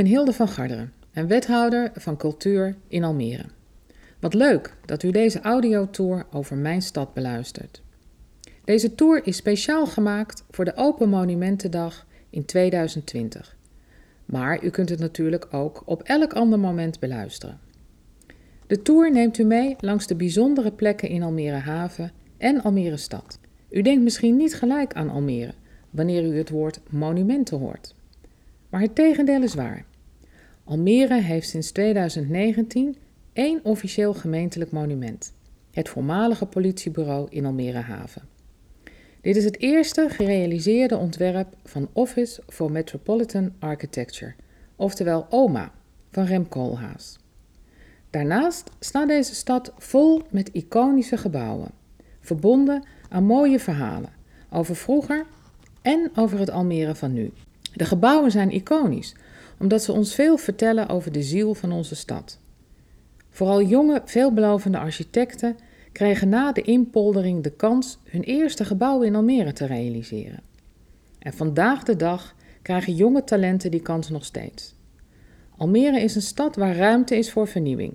ben Hilde van Garderen en wethouder van cultuur in Almere. Wat leuk dat u deze audiotour over mijn stad beluistert. Deze tour is speciaal gemaakt voor de Open Monumentendag in 2020. Maar u kunt het natuurlijk ook op elk ander moment beluisteren. De tour neemt u mee langs de bijzondere plekken in Almere Haven en Almere Stad. U denkt misschien niet gelijk aan Almere wanneer u het woord monumenten hoort. Maar het tegendeel is waar. Almere heeft sinds 2019 één officieel gemeentelijk monument: het voormalige politiebureau in Almere Haven. Dit is het eerste gerealiseerde ontwerp van Office for Metropolitan Architecture, oftewel OMA, van Rem Koolhaas. Daarnaast staat deze stad vol met iconische gebouwen, verbonden aan mooie verhalen over vroeger en over het Almere van nu. De gebouwen zijn iconisch, omdat ze ons veel vertellen over de ziel van onze stad. Vooral jonge, veelbelovende architecten kregen na de inpoldering de kans hun eerste gebouw in Almere te realiseren. En vandaag de dag krijgen jonge talenten die kans nog steeds. Almere is een stad waar ruimte is voor vernieuwing.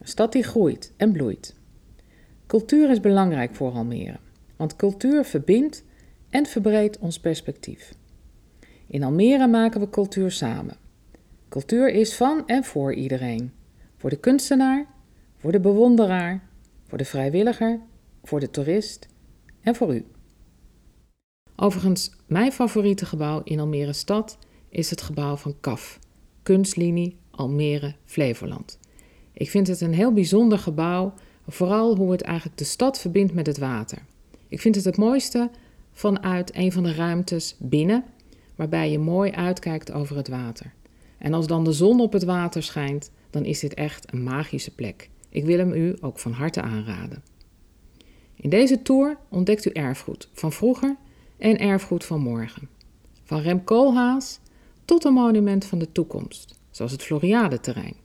Een stad die groeit en bloeit. Cultuur is belangrijk voor Almere, want cultuur verbindt en verbreedt ons perspectief. In Almere maken we cultuur samen. Cultuur is van en voor iedereen. Voor de kunstenaar, voor de bewonderaar, voor de vrijwilliger, voor de toerist en voor u. Overigens, mijn favoriete gebouw in Almere stad is het gebouw van KAF, Kunstlinie Almere Flevoland. Ik vind het een heel bijzonder gebouw, vooral hoe het eigenlijk de stad verbindt met het water. Ik vind het het mooiste vanuit een van de ruimtes binnen, waarbij je mooi uitkijkt over het water. En als dan de zon op het water schijnt, dan is dit echt een magische plek. Ik wil hem u ook van harte aanraden. In deze tour ontdekt u erfgoed van vroeger en erfgoed van morgen. Van Rem Koolhaas tot een monument van de toekomst, zoals het Floriade-terrein.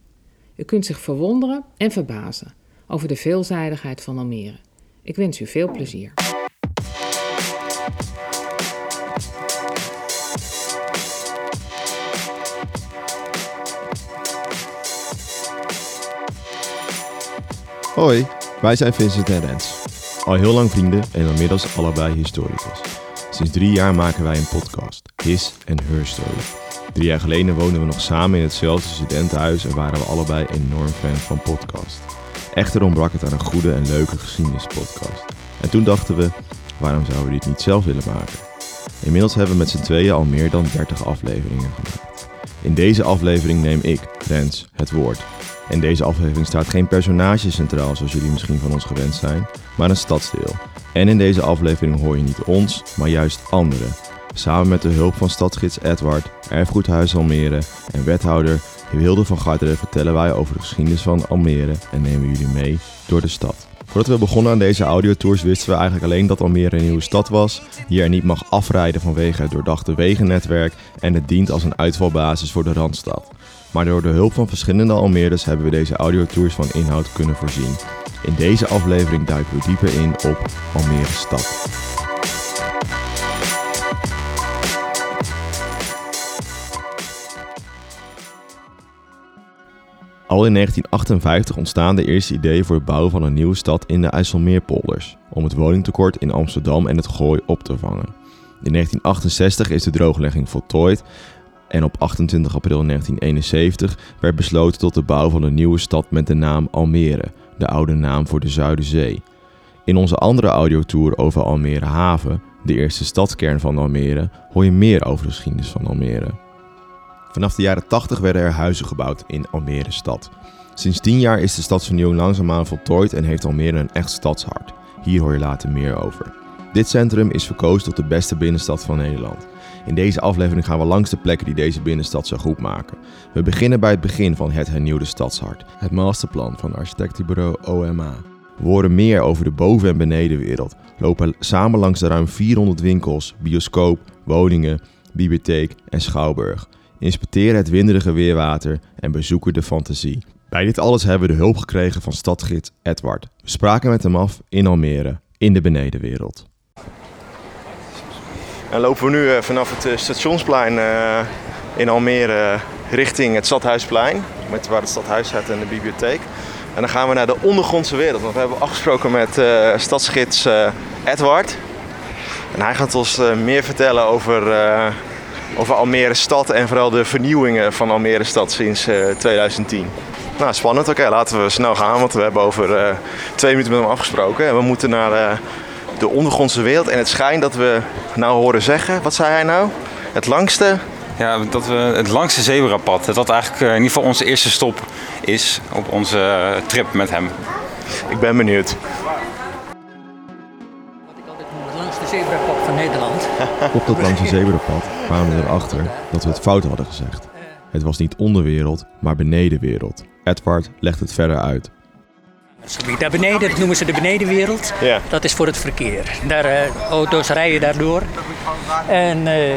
U kunt zich verwonderen en verbazen over de veelzijdigheid van Almere. Ik wens u veel plezier. Hoi, wij zijn Vincent en Rens. Al heel lang vrienden en inmiddels allebei historicus. Sinds drie jaar maken wij een podcast, His and Her Story. Drie jaar geleden woonden we nog samen in hetzelfde studentenhuis en waren we allebei enorm fan van podcast. Echter ontbrak het aan een goede en leuke geschiedenispodcast. En toen dachten we, waarom zouden we dit niet zelf willen maken? Inmiddels hebben we met z'n tweeën al meer dan 30 afleveringen gemaakt. In deze aflevering neem ik, Rens, het woord in deze aflevering staat geen personage centraal zoals jullie misschien van ons gewend zijn, maar een stadsdeel. En in deze aflevering hoor je niet ons, maar juist anderen. Samen met de hulp van stadsgids Edward, Erfgoedhuis Almere en wethouder Wilde van Garderen vertellen wij over de geschiedenis van Almere en nemen jullie mee door de stad. Voordat we begonnen aan deze audiotours wisten we eigenlijk alleen dat Almere een nieuwe stad was, hier er niet mag afrijden vanwege het doordachte wegennetwerk en het dient als een uitvalbasis voor de Randstad. Maar door de hulp van verschillende Almeerders hebben we deze audiotours van inhoud kunnen voorzien. In deze aflevering duiken we dieper in op Almere stad. Al in 1958 ontstaan de eerste ideeën voor het bouwen van een nieuwe stad in de IJsselmeerpolders, om het woningtekort in Amsterdam en het Gooi op te vangen. In 1968 is de drooglegging voltooid en op 28 april 1971 werd besloten tot de bouw van een nieuwe stad met de naam Almere, de oude naam voor de Zuiderzee. In onze andere audiotour over Almere Haven, de eerste stadskern van Almere, hoor je meer over de geschiedenis van Almere. Vanaf de jaren 80 werden er huizen gebouwd in Almere stad. Sinds 10 jaar is de stadsvernieuwing langzaamaan voltooid en heeft Almere een echt stadshart. Hier hoor je later meer over. Dit centrum is verkozen tot de beste binnenstad van Nederland. In deze aflevering gaan we langs de plekken die deze binnenstad zo goed maken. We beginnen bij het begin van het hernieuwde stadshart, het masterplan van architectenbureau OMA. We horen meer over de boven- en benedenwereld, lopen samen langs de ruim 400 winkels, bioscoop, woningen, bibliotheek en schouwburg. Inspecteren het winderige weerwater en bezoeken de fantasie. Bij dit alles hebben we de hulp gekregen van stadgids Edward. We spraken met hem af in Almere, in de benedenwereld. En lopen we nu eh, vanaf het eh, stationsplein eh, in Almere richting het Stadhuisplein, met waar het stadhuis staat en de bibliotheek. En dan gaan we naar de ondergrondse wereld, want we hebben afgesproken met stadsgids Edward. En hij gaat ons meer vertellen over, over Almere stad en vooral de vernieuwingen van Almere stad sinds 2010. Nou, spannend. Oké, laten we snel gaan, want we hebben over twee minuten met hem afgesproken. En we moeten naar de ondergrondse wereld. En het schijnt dat we nou horen zeggen, wat zei hij nou? Het langste ja, dat we het langste zebrapad, dat dat eigenlijk in ieder geval onze eerste stop is op onze trip met hem. Ik ben benieuwd. Op dat langste zebrapad kwamen we erachter dat we het fout hadden gezegd. Het was niet onderwereld, maar benedenwereld. Edward legt het verder uit. Daar beneden, dat noemen ze de benedenwereld. Ja. Dat is voor het verkeer. Daar, uh, auto's rijden daardoor. En uh,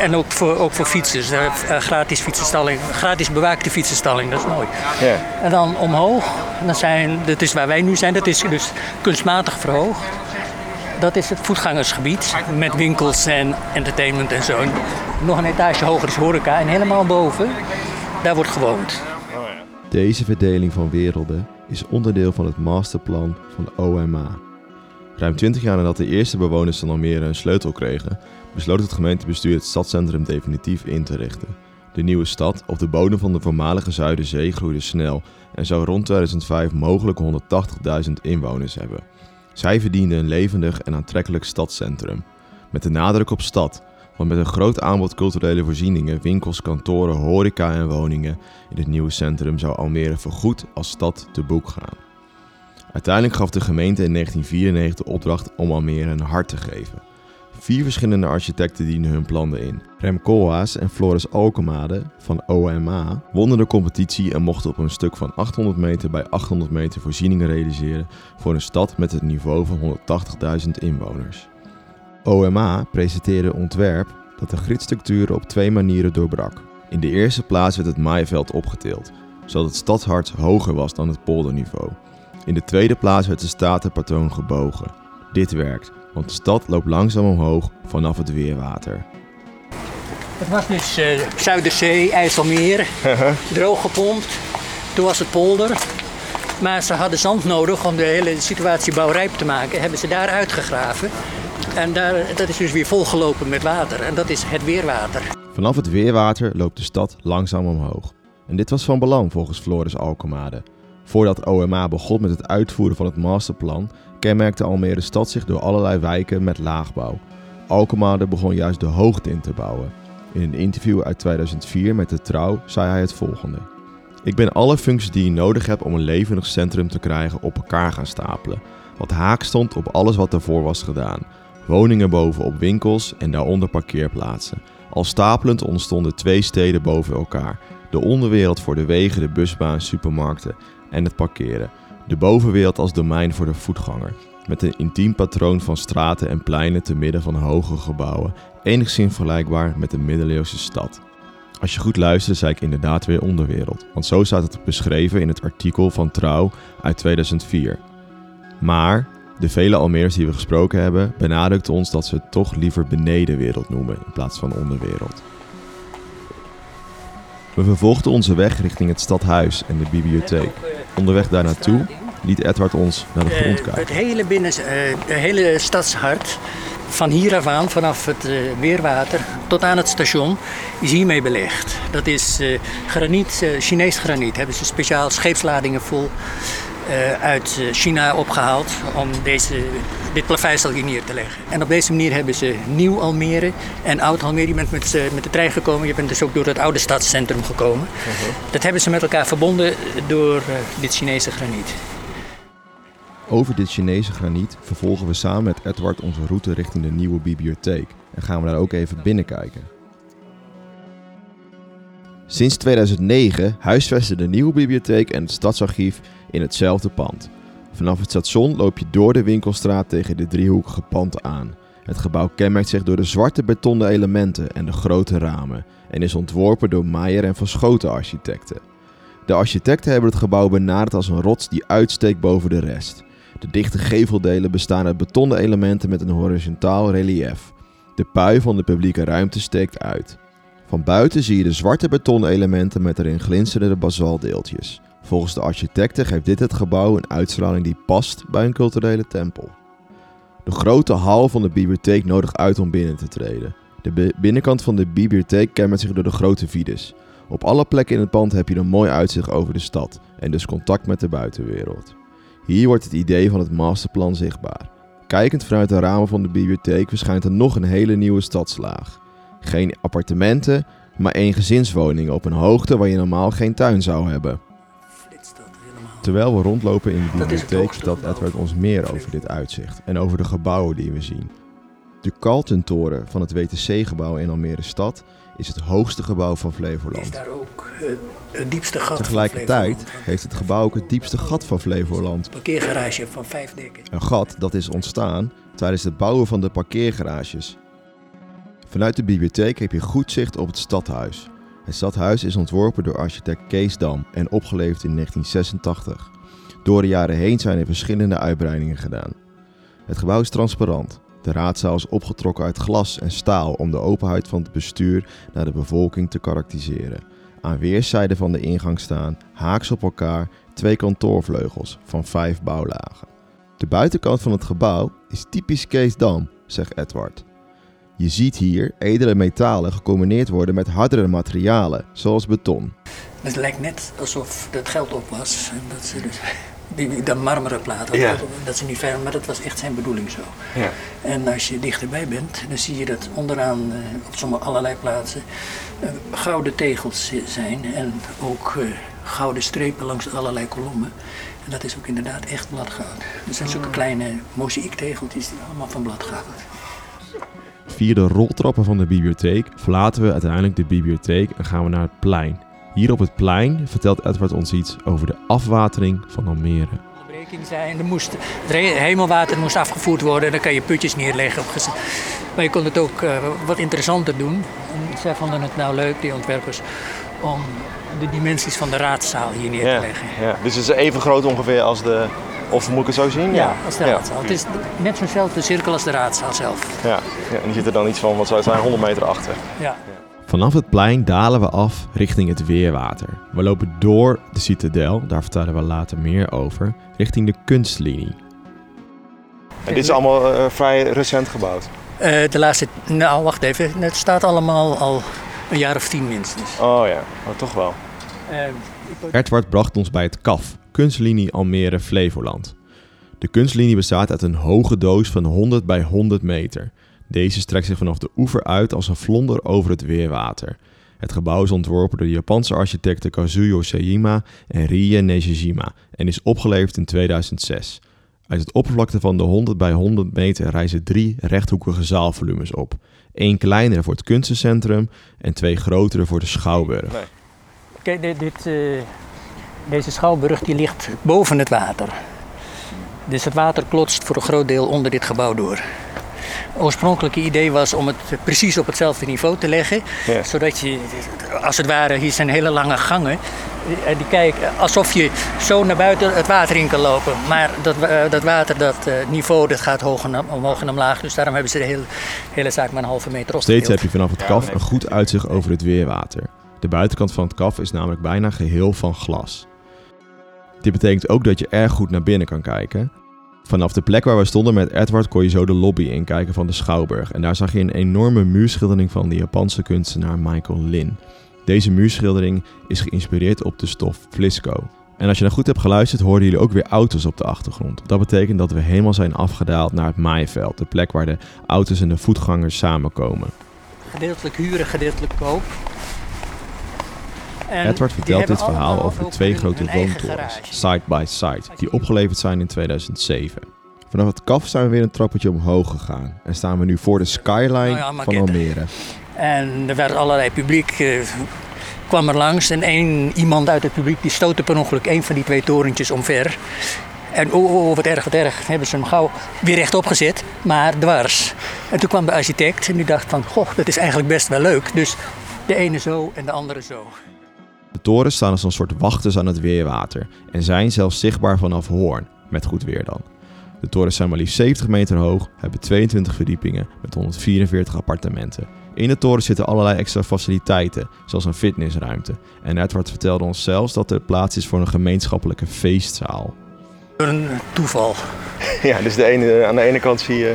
en ook voor, ook voor fietsers. Uh, gratis fietsenstalling, gratis bewaakte fietsenstalling, dat is mooi. Ja. En dan omhoog, dat, zijn, dat is waar wij nu zijn, dat is dus kunstmatig verhoogd. Dat is het voetgangersgebied met winkels en entertainment en zo. Nog een etage hoger is horeca en helemaal boven, daar wordt gewoond. Deze verdeling van werelden is onderdeel van het masterplan van de OMA. Ruim 20 jaar nadat de eerste bewoners van Almere een sleutel kregen, besloot het gemeentebestuur het stadscentrum definitief in te richten. De nieuwe stad op de bodem van de voormalige Zuiderzee groeide snel en zou rond 2005 mogelijk 180.000 inwoners hebben. Zij verdienden een levendig en aantrekkelijk stadscentrum. Met de nadruk op stad, want met een groot aanbod culturele voorzieningen, winkels, kantoren, horeca en woningen in het nieuwe centrum zou Almere voorgoed als stad te boek gaan. Uiteindelijk gaf de gemeente in 1994 de opdracht om Almere een hart te geven. Vier verschillende architecten dienden hun plannen in. Rem Koolhaas en Floris Alkemade van OMA wonnen de competitie en mochten op een stuk van 800 meter bij 800 meter voorzieningen realiseren voor een stad met het niveau van 180.000 inwoners. OMA presenteerde een ontwerp dat de gridstructuren op twee manieren doorbrak. In de eerste plaats werd het maaiveld opgetild, zodat het stadshart hoger was dan het polderniveau. In de tweede plaats werd de statenpatroon gebogen. Dit werkt, want de stad loopt langzaam omhoog vanaf het weerwater. Het was dus uh, Zuiderzee, IJsselmeer, droog gepompt. Toen was het polder. Maar ze hadden zand nodig om de hele situatie bouwrijp te maken. Hebben ze daar uitgegraven. En daar, dat is dus weer volgelopen met water. En dat is het weerwater. Vanaf het weerwater loopt de stad langzaam omhoog. En dit was van belang volgens Floris Alkemade. Voordat OMA begon met het uitvoeren van het masterplan, kenmerkte Almere stad zich door allerlei wijken met laagbouw. Alkemade begon juist de hoogte in te bouwen. In een interview uit 2004 met de Trouw zei hij het volgende. Ik ben alle functies die je nodig hebt om een levendig centrum te krijgen op elkaar gaan stapelen. Wat haak stond op alles wat daarvoor was gedaan. Woningen bovenop winkels en daaronder parkeerplaatsen. Al stapelend ontstonden twee steden boven elkaar. De onderwereld voor de wegen, de busbaan, supermarkten en het parkeren. De bovenwereld als domein voor de voetganger, met een intiem patroon van straten en pleinen te midden van hoge gebouwen, enigszins vergelijkbaar met een middeleeuwse stad. Als je goed luistert, zei ik inderdaad weer onderwereld, want zo staat het beschreven in het artikel van Trouw uit 2004. Maar de vele Almeers die we gesproken hebben, benadrukt ons dat ze het toch liever benedenwereld noemen in plaats van onderwereld. We vervolgden onze weg richting het stadhuis en de bibliotheek. Onderweg daar naartoe liet Edward ons naar de grond kijken. Het hele, binnen, uh, hele stadshart, van hier af aan, vanaf het uh, weerwater tot aan het station, is hiermee belegd. Dat is graniet, Chinees graniet. Hebben ze speciaal scheepsladingen vol uit China opgehaald om deze, dit plaveisel hier neer te leggen. En op deze manier hebben ze nieuw Almere en oud Almere. Je bent met, met de trein gekomen, je bent dus ook door het oude stadscentrum gekomen. Uh-huh. Dat hebben ze met elkaar verbonden door dit Chinese graniet. Over dit Chinese graniet vervolgen we samen met Edward onze route richting de nieuwe bibliotheek en gaan we daar ook even binnenkijken. Sinds 2009 huisvesten de nieuwe bibliotheek en het stadsarchief in hetzelfde pand. Vanaf het station loop je door de winkelstraat tegen de driehoekige pand aan. Het gebouw kenmerkt zich door de zwarte betonnen elementen en de grote ramen en is ontworpen door Meijer en Van Schoten architecten. De architecten hebben het gebouw benaderd als een rots die uitsteekt boven de rest. De dichte geveldelen bestaan uit betonnen elementen met een horizontaal relief. De pui van de publieke ruimte steekt uit. Van buiten zie je de zwarte betonelementen met erin glinsterende basaltdeeltjes. Volgens de architecten geeft dit het gebouw een uitstraling die past bij een culturele tempel. De grote hal van de bibliotheek nodigt uit om binnen te treden. De binnenkant van de bibliotheek kenmerkt zich door de grote vides. Op alle plekken in het pand heb je een mooi uitzicht over de stad en dus contact met de buitenwereld. Hier wordt het idee van het masterplan zichtbaar. Kijkend vanuit de ramen van de bibliotheek verschijnt er nog een hele nieuwe stadslaag. Geen appartementen, maar één gezinswoning op een hoogte waar je normaal geen tuin zou hebben. Terwijl we rondlopen in de bibliotheek vertelt Edward ons meer over dit uitzicht en over de gebouwen die we zien. De Carlton-toren van het WTC-gebouw in Almere Stad is het hoogste gebouw van Flevoland. Is daar ook uh, het diepste gat Tegelijkertijd heeft het gebouw ook het diepste gat van Flevoland. Een parkeergarage van vijf dekken. Een gat dat is ontstaan tijdens het bouwen van de parkeergarages. Vanuit de bibliotheek heb je goed zicht op het stadhuis. Het stadhuis is ontworpen door architect Kees Dam en opgeleverd in 1986. Door de jaren heen zijn er verschillende uitbreidingen gedaan. Het gebouw is transparant. De raadzaal is opgetrokken uit glas en staal om de openheid van het bestuur naar de bevolking te karakteriseren. Aan weerszijden van de ingang staan, haaks op elkaar, twee kantoorvleugels van vijf bouwlagen. De buitenkant van het gebouw is typisch Kees Dam, zegt Edward. Je ziet hier edele metalen gecombineerd worden met hardere materialen, zoals beton. Het lijkt net alsof het geld op was. En dat ze dus die, de marmeren platen, ja. dat ze niet ver, maar dat was echt zijn bedoeling zo. Ja. En als je dichterbij bent, dan zie je dat onderaan uh, op sommige allerlei plaatsen uh, gouden tegels zijn en ook uh, gouden strepen langs allerlei kolommen. En dat is ook inderdaad echt bladgoud. Er zijn zulke kleine mozaïektegeltjes die allemaal van bladgoud. Via de roltrappen van de bibliotheek verlaten we uiteindelijk de bibliotheek en gaan we naar het plein. Hier op het plein vertelt Edward ons iets over de afwatering van Almere. Zijn, er moest, het hemelwater moest afgevoerd worden, dan kan je putjes neerleggen. Maar je kon het ook uh, wat interessanter doen. En zij vonden het nou leuk, die ontwerpers, om de dimensies van de raadzaal hier neer te leggen. Ja, dus het is even groot ongeveer als de of moet ik het zo zien? Ja, als de raadzaal. Het is net zo'nzelfde cirkel als de raadzaal zelf. Ja. ja, en die zit er dan iets van, wat zou het zijn, 100 meter achter. Ja. Vanaf het plein dalen we af richting het weerwater. We lopen door de citadel, daar vertellen we later meer over, richting de kunstlinie. En dit is allemaal uh, vrij recent gebouwd? Uh, de laatste, nou wacht even, het staat allemaal al een jaar of tien minstens. Oh ja, oh, toch wel. Uh, Edward bracht ons bij het KAF, kunstlinie Almere Flevoland. De kunstlinie bestaat uit een hoge doos van 100 bij 100 meter. Deze strekt zich vanaf de oever uit als een vlonder over het weerwater. Het gebouw is ontworpen door de Japanse architecten Kazuyo Seijima en Rie Nishijima en is opgeleverd in 2006. Uit het oppervlakte van de 100 bij 100 meter rijzen drie rechthoekige zaalvolumes op. Eén kleinere voor het kunstencentrum en twee grotere voor de Schouwburg. Kijk, dit, dit uh, deze schouwburg die ligt boven het water. Dus het water klotst voor een groot deel onder dit gebouw door. Het oorspronkelijke idee was om het precies op hetzelfde niveau te leggen. Zodat je, als het ware, hier zijn hele lange gangen. Eh, die kijken alsof je zo naar buiten het water in kan lopen. Maar dat, eh, dat water, dat niveau, dat gaat hoog en omhoog en omlaag. Dus daarom hebben ze de hele, hele zaak maar een halve meter opgedeeld. Steeds heb je vanaf het kaf een goed uitzicht over het weerwater. De buitenkant van het kaf is namelijk bijna geheel van glas. Dit betekent ook dat je erg goed naar binnen kan kijken. Vanaf de plek waar we stonden met Edward kon je zo de lobby inkijken van de Schouwburg. En daar zag je een enorme muurschildering van de Japanse kunstenaar Michael Lin. Deze muurschildering is geïnspireerd op de stof Flisco. En als je nou goed hebt geluisterd, hoorden jullie ook weer auto's op de achtergrond. Dat betekent dat we helemaal zijn afgedaald naar het maaiveld, de plek waar de auto's en de voetgangers samenkomen. Gedeeltelijk huren, gedeeltelijk koop. Edward vertelt dit verhaal over twee grote woontorens, side by side, die opgeleverd zijn in 2007. Vanaf het kaf zijn we weer een trappetje omhoog gegaan en staan we nu voor de skyline oh van Almere. En er werd allerlei publiek uh, kwam er langs en één iemand uit het publiek die stootte per ongeluk een van die twee torentjes omver. En oh, oh, oh, wat erg, wat erg, hebben ze hem gauw weer rechtop gezet, maar dwars. En toen kwam de architect en die dacht van, goh, dat is eigenlijk best wel leuk. Dus de ene zo en de andere zo. De torens staan als een soort wachters aan het weerwater en zijn zelfs zichtbaar vanaf Hoorn, met goed weer dan. De torens zijn maar liefst 70 meter hoog, hebben 22 verdiepingen met 144 appartementen. In de toren zitten allerlei extra faciliteiten, zoals een fitnessruimte. En Edward vertelde ons zelfs dat er plaats is voor een gemeenschappelijke feestzaal. Door een toeval. Ja, dus de ene, aan de ene kant zie je...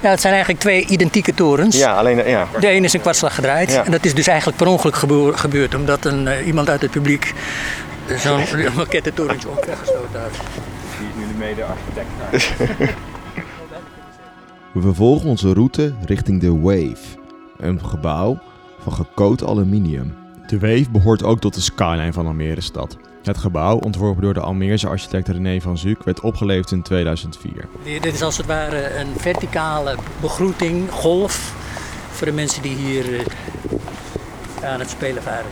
Ja, het zijn eigenlijk twee identieke torens. Ja, alleen... Ja. De ene is een kwartslag gedraaid. Ja. En dat is dus eigenlijk per ongeluk gebeur- gebeurd. Omdat een, eh, iemand uit het publiek zo'n maquette-torentje opgesloten had. Die is nu de mede-architect. We vervolgen onze route richting de Wave, een gebouw van gecoat aluminium. De Wave behoort ook tot de skyline van Almere stad. Het gebouw, ontworpen door de Almeerse architect René van Zuuk, werd opgeleverd in 2004. Dit is als het ware een verticale begroeting, golf, voor de mensen die hier eh, aan het spelen varen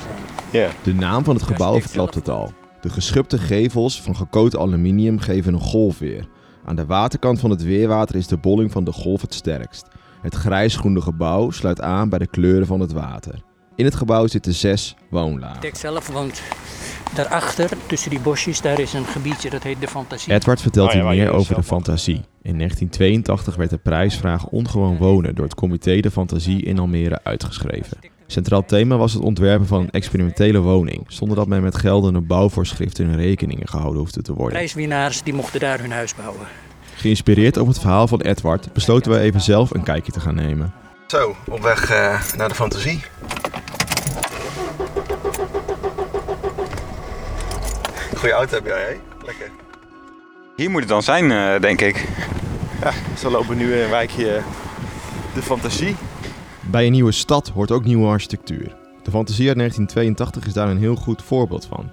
zijn. De naam van het gebouw verklapt het al. De geschubte gevels van gecoat aluminium geven een golfweer. Aan de waterkant van het weerwater is de bolling van de golf het sterkst. Het grijsgroene gebouw sluit aan bij de kleuren van het water. In het gebouw zitten zes woonlagen. De architect zelf woont daarachter, tussen die bosjes, daar is een gebiedje dat heet de Fantasie. Edward vertelt Oh ja, hier meer over de fantasie. In 1982 werd de prijsvraag Ongewoon Wonen door het comité De Fantasie in Almere uitgeschreven. Centraal thema was het ontwerpen van een experimentele woning, zonder dat men met geldende bouwvoorschriften in rekeningen gehouden hoefde te worden. Prijswinnaars die mochten daar hun huis bouwen. Geïnspireerd op het verhaal van Edward besloten wij even zelf een kijkje te gaan nemen. Zo, op weg eh, naar de fantasie. Goeie auto heb jij, hè? Lekker. Hier moet het dan zijn, eh, denk ik. Ja, zo lopen we nu in een wijkje de fantasie. Bij een nieuwe stad hoort ook nieuwe architectuur. De Fantasie uit 1982 is daar een heel goed voorbeeld van.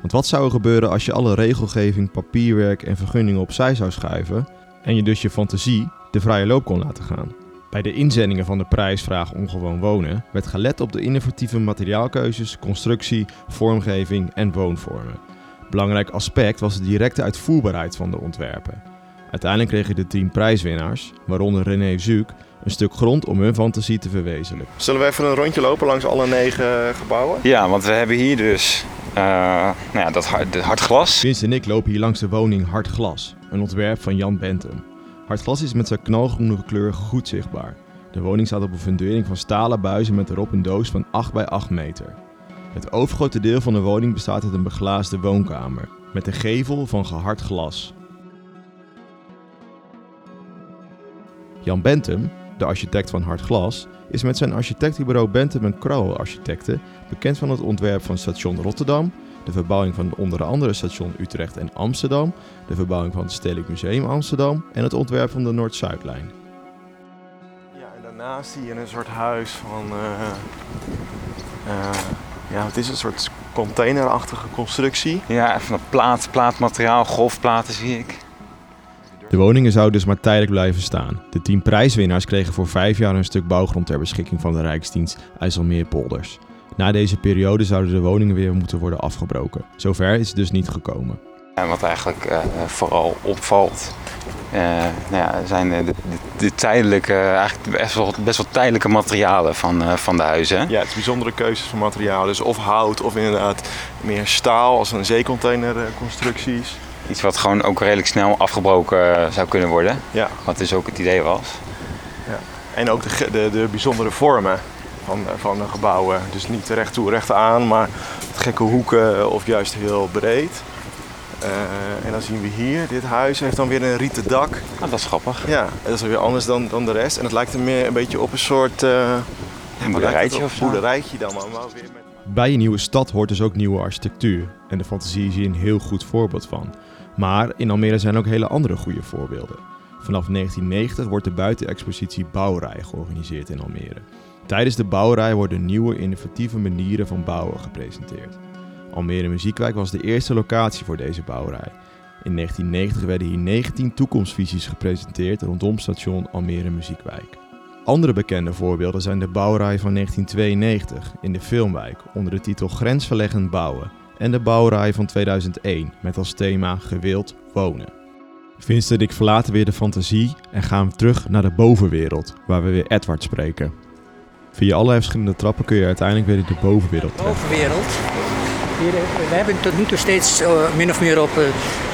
Want wat zou er gebeuren als je alle regelgeving, papierwerk en vergunningen opzij zou schuiven en je dus je fantasie de vrije loop kon laten gaan? Bij de inzendingen van de prijsvraag Ongewoon Wonen werd gelet op de innovatieve materiaalkeuzes, constructie, vormgeving en woonvormen. Belangrijk aspect was de directe uitvoerbaarheid van de ontwerpen. Uiteindelijk kregen de tien prijswinnaars, waaronder René Zuuk, een stuk grond om hun fantasie te verwezenlijken. Zullen we even een rondje lopen langs alle negen gebouwen? Ja, want we hebben hier dus eh, nou ja, dat hard glas. Vince en ik lopen hier langs de woning Hard Glas, een ontwerp van Jan Bentum. Hard Glas is met zijn knalgroene kleur goed zichtbaar. De woning staat op een fundering van stalen buizen met erop een doos van 8 bij 8 meter. Het overgrote deel van de woning bestaat uit een beglaasde woonkamer, met een gevel van gehard glas. Jan Bentum, de architect van Hard Glas, is met zijn architectenbureau Bentum Crowell Architecten bekend van het ontwerp van station Rotterdam, de verbouwing van onder andere station Utrecht en Amsterdam, de verbouwing van het Stedelijk Museum Amsterdam en het ontwerp van de Noord-Zuidlijn. Ja, en daarnaast zie je een soort huis van... eh, eh, ja, het is een soort containerachtige constructie. Ja, van dat plaat, plaatmateriaal, golfplaten zie ik. De woningen zouden dus maar tijdelijk blijven staan. De tien prijswinnaars kregen voor vijf jaar een stuk bouwgrond ter beschikking van de Rijksdienst IJsselmeerpolders. Na deze periode zouden de woningen weer moeten worden afgebroken. Zover is het dus niet gekomen. En wat eigenlijk eh, vooral opvalt, eh, nou ja, zijn de, de, de tijdelijke, eigenlijk best wel, best wel tijdelijke materialen van, eh, van de huizen. Ja, het is bijzondere keuzes van materiaal. Dus of hout of inderdaad meer staal als een zeecontainerconstructies. Iets wat gewoon ook redelijk snel afgebroken zou kunnen worden. Ja, Wat dus ook het idee was. en ook de, de, de bijzondere vormen van, van de gebouwen. Dus niet recht toe, recht aan, maar gekke hoeken of juist heel breed. Eh, en dan zien we hier, dit huis heeft dan weer een rieten dak. Ah, dat is grappig. Ja, dat is weer anders dan, dan de rest. En het lijkt er meer een beetje op een soort... eh, Een boerderijtje of zo. boerderijtje dan, maar wel weer met... Bij een nieuwe stad hoort dus ook nieuwe architectuur. En de fantasie is hier een heel goed voorbeeld van. Maar in Almere zijn ook hele andere goede voorbeelden. Vanaf 1990 wordt de buitenexpositie Bouwrij georganiseerd in Almere. Tijdens de bouwrij worden nieuwe innovatieve manieren van bouwen gepresenteerd. Almere Muziekwijk was de eerste locatie voor deze bouwrij. In 1990 werden hier 19 toekomstvisies gepresenteerd rondom station Almere Muziekwijk. Andere bekende voorbeelden zijn de bouwrij van 1992 in de Filmwijk onder de titel Grensverleggend bouwen en de bouwrij van 2001 met als thema Gewild wonen. Vincent en ik verlaten weer de fantasie en gaan we terug naar de bovenwereld, waar we weer Edward spreken. Via allerlei verschillende trappen kun je uiteindelijk weer in de bovenwereld terecht. Bovenwereld. Hier, eh, we hebben tot nu toe steeds eh, min of meer op eh,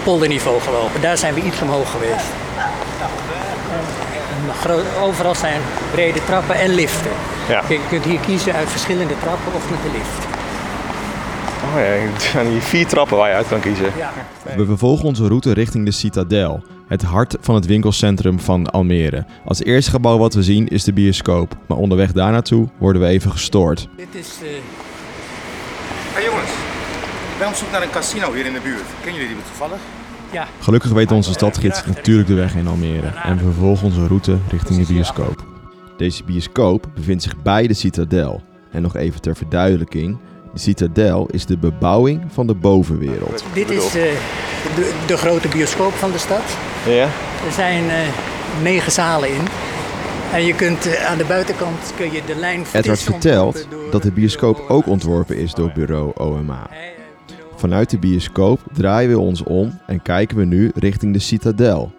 polderniveau gelopen. Daar zijn we iets omhoog geweest. En gro- overal zijn brede trappen en liften. Ja. Je kunt hier kiezen uit verschillende trappen of met de lift. Oh ja, er zijn hier vier trappen waar je uit kan kiezen. Ja. We vervolgen onze route richting de Citadel, het hart van het winkelcentrum van Almere. Als eerste gebouw wat we zien is de bioscoop, maar onderweg daar naartoe worden we even gestoord. Dit is eh, ik ben op zoek naar een casino hier in de buurt. Kennen jullie die toevallig? ja, Gelukkig weet onze stadgids natuurlijk de weg in Almere en we vervolgen onze route richting de bioscoop. Deze bioscoop bevindt zich bij de Citadel. En nog even ter verduidelijking, de Citadel is de bebouwing van de bovenwereld. dit is eh, de, de grote bioscoop van de stad. Ja? Er zijn eh, negen zalen in. En je kunt eh, aan de buitenkant kun je de lijn Edward vertelt door- dat de bioscoop ook ontworpen is door bureau OMA. Vanuit de bioscoop draaien we ons om en kijken we nu richting de Citadel.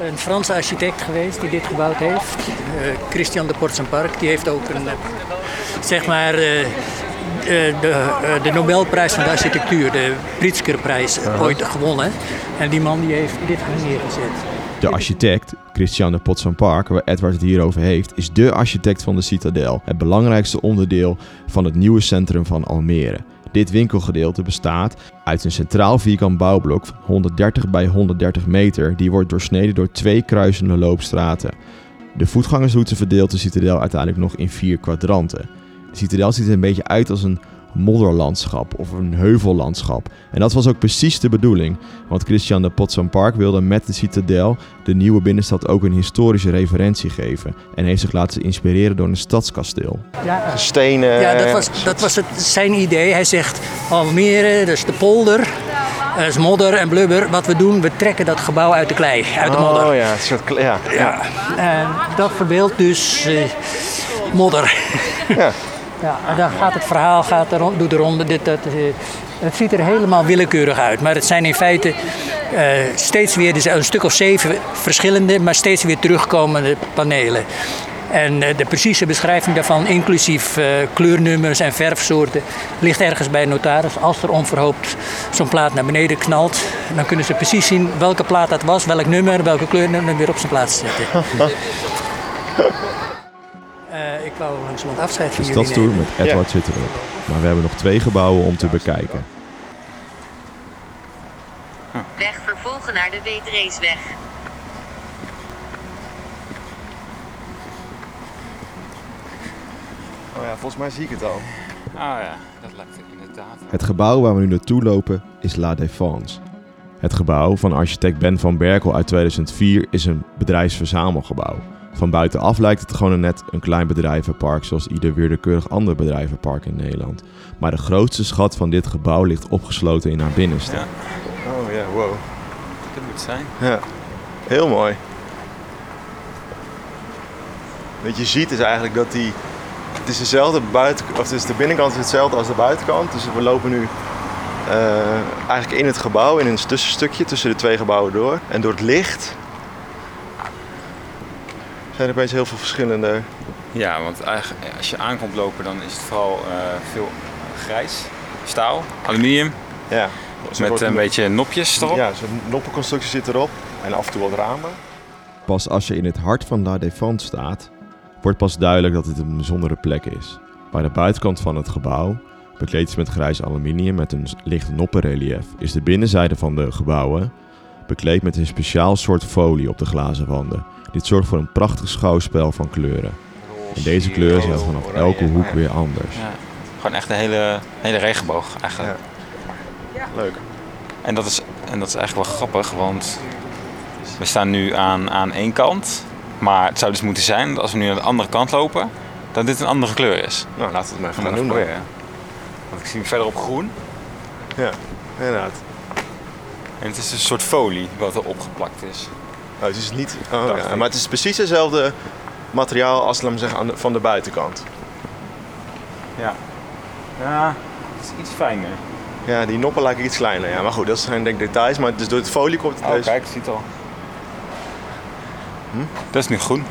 een Franse architect geweest die dit gebouwd heeft. Eh, Christian de Portsenpark. Die heeft ook een, eh, zeg maar, eh, de, de Nobelprijs van de architectuur, de Pritzkerprijs, ooit gewonnen. En die man die heeft dit neergezet. De architect, Christian de Potsampark, waar Edward het hier over heeft, is de architect van de Citadel. Het belangrijkste onderdeel van het nieuwe centrum van Almere. Dit winkelgedeelte bestaat uit een centraal vierkant bouwblok van 130 bij 130 meter. Die wordt doorsneden door twee kruisende loopstraten. De voetgangersroute verdeelt de Citadel uiteindelijk nog in vier kwadranten. De Citadel ziet er een beetje uit als een modderlandschap of een heuvellandschap. En dat was ook precies de bedoeling. Want Christian de Potsampark wilde met de Citadel de nieuwe binnenstad ook een historische referentie geven. En heeft zich laten inspireren door een stadskasteel. Ja, Stenen. ja dat was, dat was het, zijn idee. Hij zegt Almere, dat is de polder. Dat is modder en blubber. Wat we doen, we trekken dat gebouw uit de klei, uit de modder. Oh ja, het is wat kle- ja. Ja, en dat verbeeldt dus eh, modder. Ja. ja, dan gaat het verhaal gaat er, doet de ronde. Dit, dat, eh, het ziet er helemaal willekeurig uit. Maar het zijn in feite eh, steeds weer er zijn een stuk of zeven verschillende, maar steeds weer terugkomende panelen. En eh, de precieze beschrijving daarvan, inclusief kleurnummers en verfsoorten, ligt ergens bij een notaris. Als er onverhoopt zo'n plaat naar beneden knalt, dan kunnen ze precies zien welke plaat dat was, welk nummer, welke kleurnummer weer op zijn plaats zetten. Wou langzamerhand afscheid van jullie stadstoer met Edward zit erop. Maar we hebben nog twee gebouwen om te bekijken. Weg vervolgen naar de Weetraceweg. Oh ja, volgens mij zie ik het al. Ah ja, dat lijkt het inderdaad. Het gebouw waar we nu naartoe lopen is La Défense. Het gebouw van architect Ben van Berkel uit 2004 is een bedrijfsverzamelgebouw. Van buitenaf lijkt het gewoon net een klein bedrijvenpark zoals ieder willekeurig ander bedrijvenpark in Nederland. Maar de grootste schat van dit gebouw ligt opgesloten in haar binnenste. Ja. Oh ja, wow. Dat moet zijn. Ja, heel mooi. Wat je ziet is eigenlijk dat die... Het is dezelfde buiten... Of dus de binnenkant is hetzelfde als de buitenkant. Dus we lopen nu eh, eigenlijk in het gebouw, in een tussenstukje tussen de twee gebouwen door. En door het licht zijn er opeens heel veel verschillende... Ja, want eigenlijk, als je aankomt lopen, dan is het vooral eh, veel grijs, staal, aluminium, Ja, met een beetje nopjes erop. Ja, zo'n noppenconstructie zit erop. En af en toe wat ramen. Pas als je in het hart van La Défense staat, wordt pas duidelijk dat dit een bijzondere plek is. Bij de buitenkant van het gebouw, bekleed is met grijs aluminium met een licht noppenrelief, is de binnenzijde van de gebouwen bekleed met een speciaal soort folie op de glazen wanden. Dit zorgt voor een prachtig schouwspel van kleuren. En deze kleuren zijn vanaf elke hoek weer anders. Ja. Gewoon echt een hele, hele regenboog eigenlijk. Leuk. En, dat is, en dat is eigenlijk wel grappig, want we staan nu aan, aan één kant. Maar het zou dus moeten zijn dat als we nu aan de andere kant lopen, dat dit een andere kleur is. Nou, laten we het maar even Gaan doen proberen. Want ik zie hem verderop groen. Ja, inderdaad. En het is een soort folie wat er opgeplakt is. Oh, het is niet... Oh, ja. ik. Maar het is precies hetzelfde materiaal als laat zeggen, aan de- van de buitenkant. Ja. Ja, het is iets fijner. Ja, die noppen lijken iets kleiner. Ja, maar goed, dat zijn denk ik details. Maar dus door het folie komt het Oh, dus- kijk, zie het al. Dat is nu groen.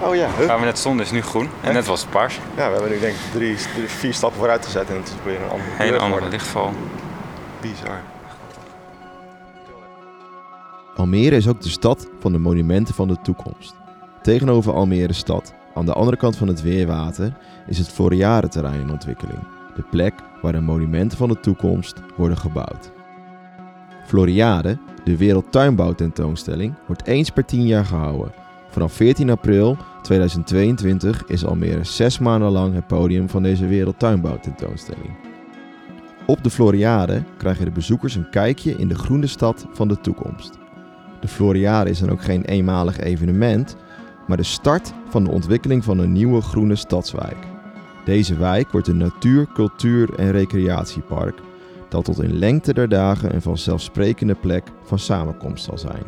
Oh ja, hup. Waar we net stonden is nu groen. En net was het paars. Ja, we hebben nu denk ik drie, drie, vier stappen vooruit gezet en het is weer een andere Hele andere lichtval. Bizar. Almere is ook de stad van de monumenten van de toekomst. Tegenover Almere stad, aan de andere kant van het Weerwater, is het Floriade-terrein in ontwikkeling. De plek waar de monumenten van de toekomst worden gebouwd. Floriade, de Wereldtuinbouwtentoonstelling, wordt eens per tien jaar gehouden. Vanaf 14 april 2022 is Almere zes maanden lang het podium van deze Wereldtuinbouwtentoonstelling. Op de Floriade krijgen de bezoekers een kijkje in de groene stad van de toekomst. De Floriade is dan ook geen eenmalig evenement, maar de start van de ontwikkeling van een nieuwe groene stadswijk. Deze wijk wordt een natuur-, cultuur- en recreatiepark dat tot in lengte der dagen een vanzelfsprekende plek van samenkomst zal zijn.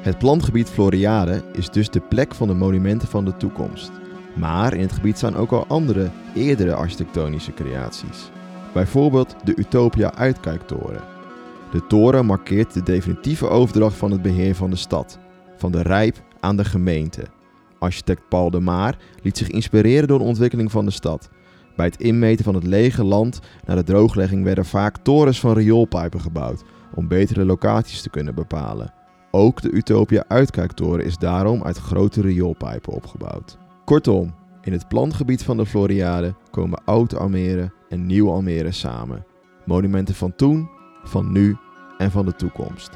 Het plantgebied Floriade is dus de plek van de monumenten van de toekomst. Maar in het gebied staan ook al andere, eerdere architectonische creaties. Bijvoorbeeld de Utopia Uitkijktoren. De toren markeert de definitieve overdracht van het beheer van de stad, van de Rijp aan de gemeente. Architect Paul de Maar liet zich inspireren door de ontwikkeling van de stad. Bij het inmeten van het lege land naar de drooglegging werden vaak torens van rioolpijpen gebouwd om betere locaties te kunnen bepalen. Ook de Utopia Uitkijktoren is daarom uit grote rioolpijpen opgebouwd. Kortom, in het plantgebied van de Floriade komen oud Almere en nieuw Almere samen. Monumenten van toen, van nu en van de toekomst.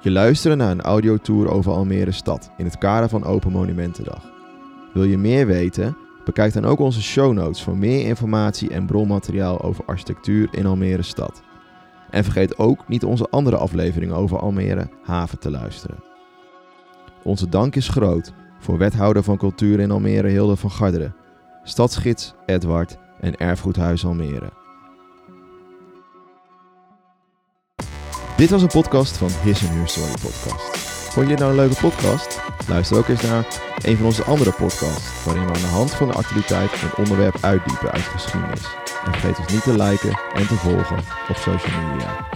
Je luistert naar een audiotour over Almere stad in het kader van Open Monumentendag. Wil je meer weten? Bekijk dan ook onze show notes voor meer informatie en bronmateriaal over architectuur in Almere stad. En vergeet ook niet onze andere afleveringen over Almere haven te luisteren. Onze dank is groot voor wethouder van cultuur in Almere Hilde van Garderen, stadsgids Edward en erfgoedhuis Almere. Dit was een podcast van His and Her Story podcast. Vond je het nou een leuke podcast? Luister ook eens naar een van onze andere podcasts, waarin we aan de hand van de actualiteit een onderwerp uitdiepen uit geschiedenis. En vergeet ons niet te liken en te volgen op social media.